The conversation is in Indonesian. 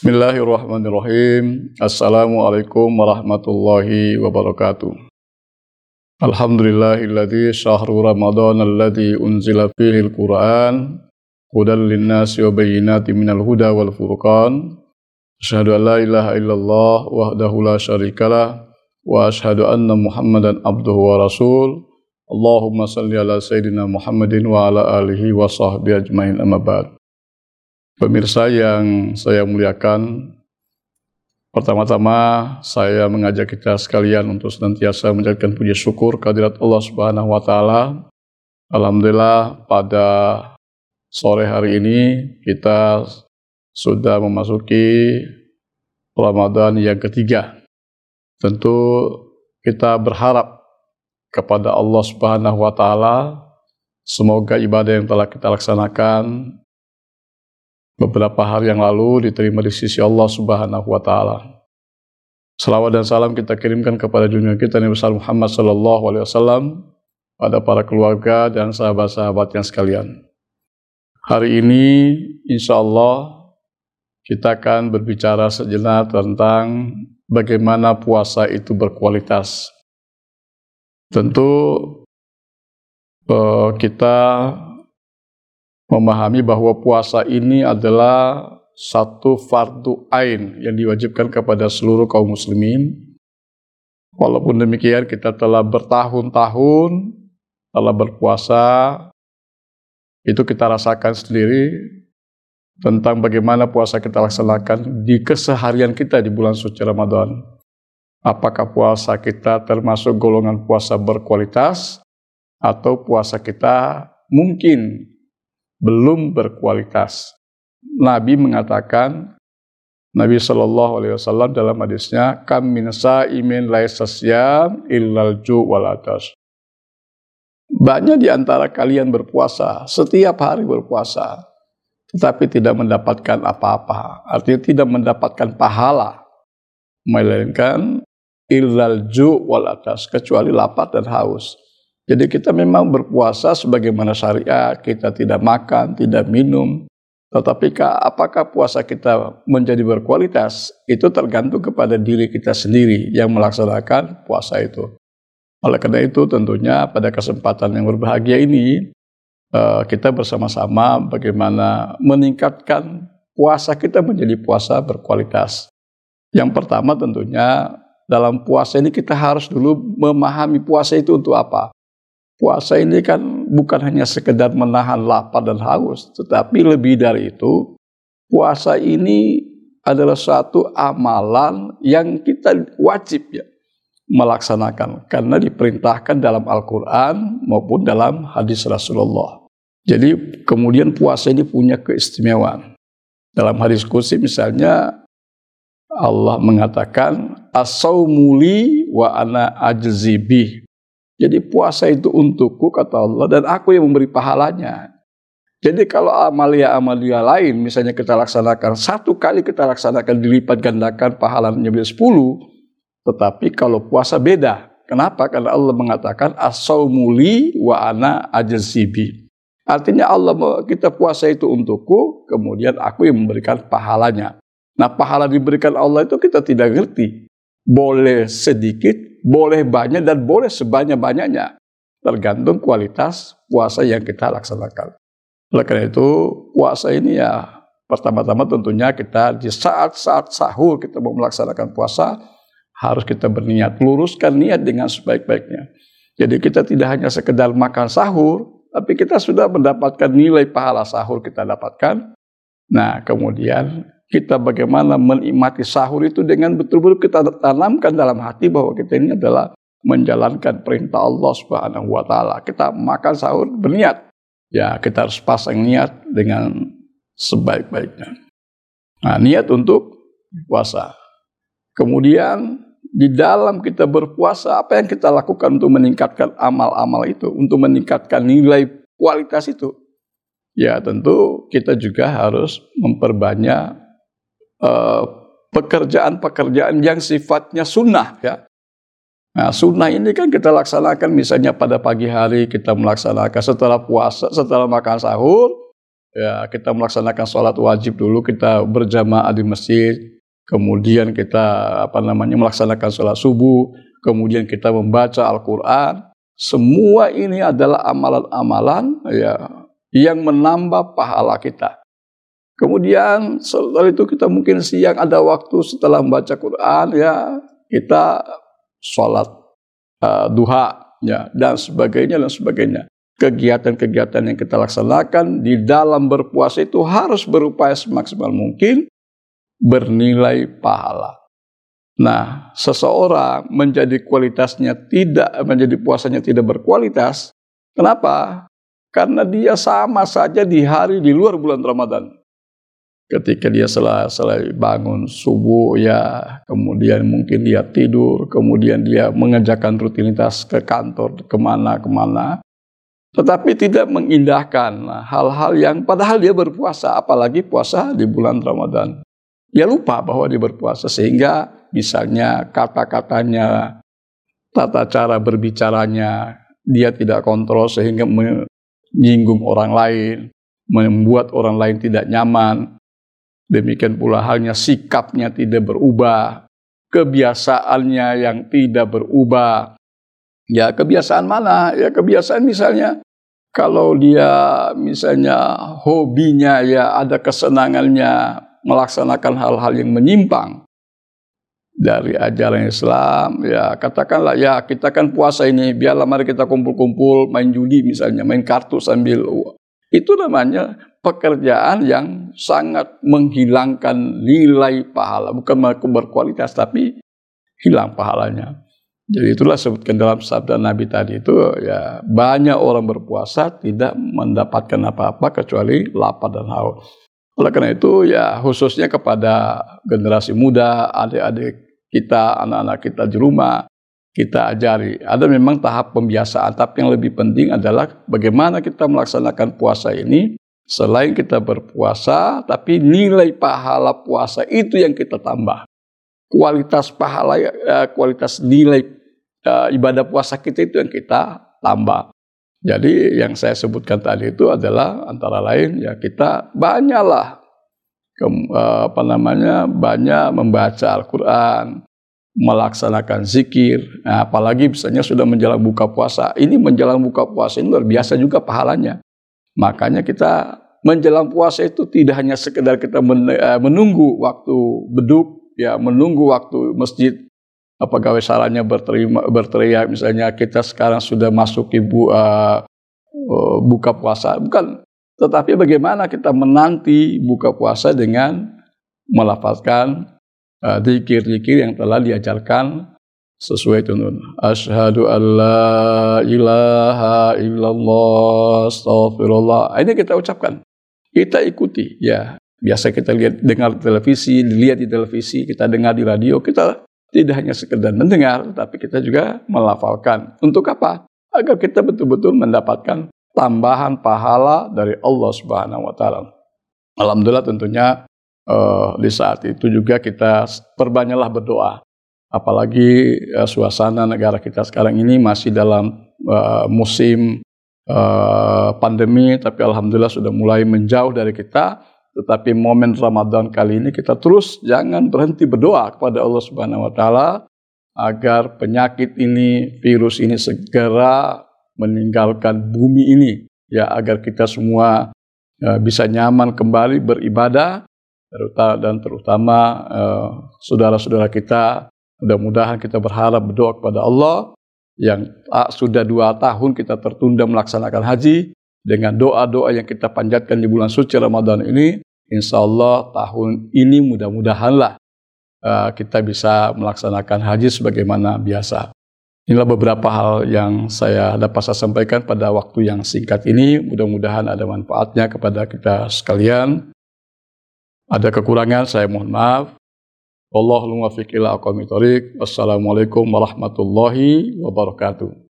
Bismillahirrahmanirrahim. Assalamualaikum warahmatullahi wabarakatuh. Alhamdulillahilladzi syahru Ramadan alladzi unzila fihi al-Qur'an hudan lin-nasi wa bayyinatin minal huda wal furqan. Asyhadu an la ilaha illallah wahdahu la syarikalah wa asyhadu anna Muhammadan abduhu wa rasul. Allahumma salli ala sayyidina Muhammadin wa ala alihi wa sahbihi ajmain amma ba'd. Pemirsa yang saya muliakan, pertama-tama saya mengajak kita sekalian untuk senantiasa menjadikan puji syukur kehadirat Allah Subhanahu wa taala. Alhamdulillah pada sore hari ini kita sudah memasuki Ramadan yang ketiga. Tentu kita berharap kepada Allah Subhanahu wa taala semoga ibadah yang telah kita laksanakan beberapa hari yang lalu diterima di sisi Allah Subhanahu wa taala. Salawat dan salam kita kirimkan kepada dunia kita Nabi besar Muhammad sallallahu alaihi wasallam pada para keluarga dan sahabat-sahabat yang sekalian. Hari ini insya Allah kita akan berbicara sejenak tentang bagaimana puasa itu berkualitas. Tentu eh, kita memahami bahwa puasa ini adalah satu fardu ain yang diwajibkan kepada seluruh kaum muslimin. Walaupun demikian kita telah bertahun-tahun telah berpuasa, itu kita rasakan sendiri tentang bagaimana puasa kita laksanakan di keseharian kita di bulan suci Ramadan. Apakah puasa kita termasuk golongan puasa berkualitas atau puasa kita mungkin belum berkualitas. Nabi mengatakan, Nabi Shallallahu Alaihi Wasallam dalam hadisnya, kam min sa'imin laisasyam illal ju walatas. Banyak di antara kalian berpuasa, setiap hari berpuasa, tetapi tidak mendapatkan apa-apa. Artinya tidak mendapatkan pahala. Melainkan illal ju walatas, kecuali lapar dan haus. Jadi kita memang berpuasa sebagaimana syariat, kita tidak makan, tidak minum. Tetapi apakah puasa kita menjadi berkualitas, itu tergantung kepada diri kita sendiri yang melaksanakan puasa itu. Oleh karena itu tentunya pada kesempatan yang berbahagia ini, eh, kita bersama-sama bagaimana meningkatkan puasa kita menjadi puasa berkualitas. Yang pertama tentunya dalam puasa ini kita harus dulu memahami puasa itu untuk apa. Puasa ini kan bukan hanya sekedar menahan lapar dan haus, tetapi lebih dari itu, puasa ini adalah suatu amalan yang kita wajib ya melaksanakan karena diperintahkan dalam Al-Qur'an maupun dalam hadis Rasulullah. Jadi kemudian puasa ini punya keistimewaan. Dalam hadis kursi misalnya Allah mengatakan as-saumuli wa ana ajzibih jadi puasa itu untukku kata Allah dan aku yang memberi pahalanya. Jadi kalau amalia-amalia lain misalnya kita laksanakan satu kali kita laksanakan dilipat gandakan pahalanya menjadi sepuluh. Tetapi kalau puasa beda. Kenapa? Karena Allah mengatakan as-saumuli wa ana ajzibi. Artinya Allah kita puasa itu untukku, kemudian aku yang memberikan pahalanya. Nah pahala diberikan Allah itu kita tidak ngerti. Boleh sedikit, boleh banyak dan boleh sebanyak-banyaknya. Tergantung kualitas puasa yang kita laksanakan. Oleh karena itu, puasa ini ya pertama-tama tentunya kita di saat-saat sahur kita mau melaksanakan puasa, harus kita berniat, luruskan niat dengan sebaik-baiknya. Jadi kita tidak hanya sekedar makan sahur, tapi kita sudah mendapatkan nilai pahala sahur kita dapatkan. Nah, kemudian kita bagaimana menikmati sahur itu dengan betul-betul kita tanamkan dalam hati bahwa kita ini adalah menjalankan perintah Allah Subhanahu wa taala. Kita makan sahur berniat. Ya, kita harus pasang niat dengan sebaik-baiknya. Nah, niat untuk puasa. Kemudian di dalam kita berpuasa, apa yang kita lakukan untuk meningkatkan amal-amal itu, untuk meningkatkan nilai kualitas itu? Ya, tentu kita juga harus memperbanyak pekerjaan-pekerjaan uh, yang sifatnya sunnah ya. Nah, sunnah ini kan kita laksanakan misalnya pada pagi hari kita melaksanakan setelah puasa, setelah makan sahur, ya kita melaksanakan sholat wajib dulu kita berjamaah di masjid kemudian kita apa namanya melaksanakan sholat subuh kemudian kita membaca Al-Quran semua ini adalah amalan-amalan ya yang menambah pahala kita kemudian setelah itu kita mungkin siang ada waktu setelah membaca Quran ya kita sholat uh, duha ya dan sebagainya dan sebagainya kegiatan-kegiatan yang kita laksanakan di dalam berpuasa itu harus berupaya semaksimal mungkin bernilai pahala. Nah, seseorang menjadi kualitasnya tidak menjadi puasanya tidak berkualitas. Kenapa? Karena dia sama saja di hari di luar bulan Ramadan. Ketika dia selesai bangun subuh ya, kemudian mungkin dia tidur, kemudian dia mengerjakan rutinitas ke kantor ke mana-kemana, tetapi tidak mengindahkan hal-hal yang padahal dia berpuasa, apalagi puasa di bulan Ramadan. Dia lupa bahwa dia berpuasa sehingga misalnya kata-katanya, tata cara berbicaranya, dia tidak kontrol sehingga menyinggung orang lain, membuat orang lain tidak nyaman. Demikian pula halnya sikapnya tidak berubah, kebiasaannya yang tidak berubah, Ya kebiasaan mana? Ya kebiasaan misalnya kalau dia misalnya hobinya ya ada kesenangannya melaksanakan hal-hal yang menyimpang. Dari ajaran Islam ya katakanlah ya kita kan puasa ini biarlah mari kita kumpul-kumpul main judi misalnya main kartu sambil itu namanya pekerjaan yang sangat menghilangkan nilai pahala bukan berkualitas tapi hilang pahalanya jadi itulah sebutkan dalam sabda Nabi tadi itu ya banyak orang berpuasa tidak mendapatkan apa-apa kecuali lapar dan haus. Oleh karena itu ya khususnya kepada generasi muda, adik-adik kita, anak-anak kita di rumah, kita ajari. Ada memang tahap pembiasaan, tapi yang lebih penting adalah bagaimana kita melaksanakan puasa ini selain kita berpuasa, tapi nilai pahala puasa itu yang kita tambah. Kualitas pahala, ya, kualitas nilai uh, ibadah puasa kita itu yang kita tambah. Jadi yang saya sebutkan tadi itu adalah antara lain ya kita banyaklah ke, uh, apa namanya banyak membaca Al-Qur'an, melaksanakan zikir, nah, apalagi misalnya sudah menjelang buka puasa. Ini menjelang buka puasa ini luar biasa juga pahalanya. Makanya kita menjelang puasa itu tidak hanya sekedar kita eh, menunggu waktu beduk, ya menunggu waktu masjid apa gawe salahnya berterima berteriak misalnya kita sekarang sudah masuk ibu uh, uh, buka puasa. Bukan. Tetapi bagaimana kita menanti buka puasa dengan melafazkan zikir-zikir uh, yang telah diajarkan sesuai tunun. Asyhadu an la ilaha illallah astagfirullah. Ini kita ucapkan. Kita ikuti ya. Biasa kita lihat dengar televisi, lihat di televisi, kita dengar di radio, kita tidak hanya sekedar mendengar, tapi kita juga melafalkan. Untuk apa? Agar kita betul-betul mendapatkan tambahan pahala dari Allah Subhanahu wa taala. Alhamdulillah tentunya uh, di saat itu juga kita perbanyaklah berdoa. Apalagi uh, suasana negara kita sekarang ini masih dalam uh, musim uh, pandemi, tapi alhamdulillah sudah mulai menjauh dari kita. Tetapi momen Ramadan kali ini kita terus jangan berhenti berdoa kepada Allah Subhanahu wa taala agar penyakit ini, virus ini segera meninggalkan bumi ini ya agar kita semua uh, bisa nyaman kembali beribadah dan terutama uh, saudara-saudara kita mudah-mudahan kita berharap berdoa kepada Allah yang uh, sudah dua tahun kita tertunda melaksanakan haji dengan doa-doa yang kita panjatkan di bulan suci Ramadan ini, insya Allah tahun ini mudah-mudahanlah uh, kita bisa melaksanakan haji sebagaimana biasa. Inilah beberapa hal yang saya dapat saya sampaikan pada waktu yang singkat ini. Mudah-mudahan ada manfaatnya kepada kita sekalian. Ada kekurangan, saya mohon maaf. Allahumma ila Wassalamualaikum warahmatullahi wabarakatuh.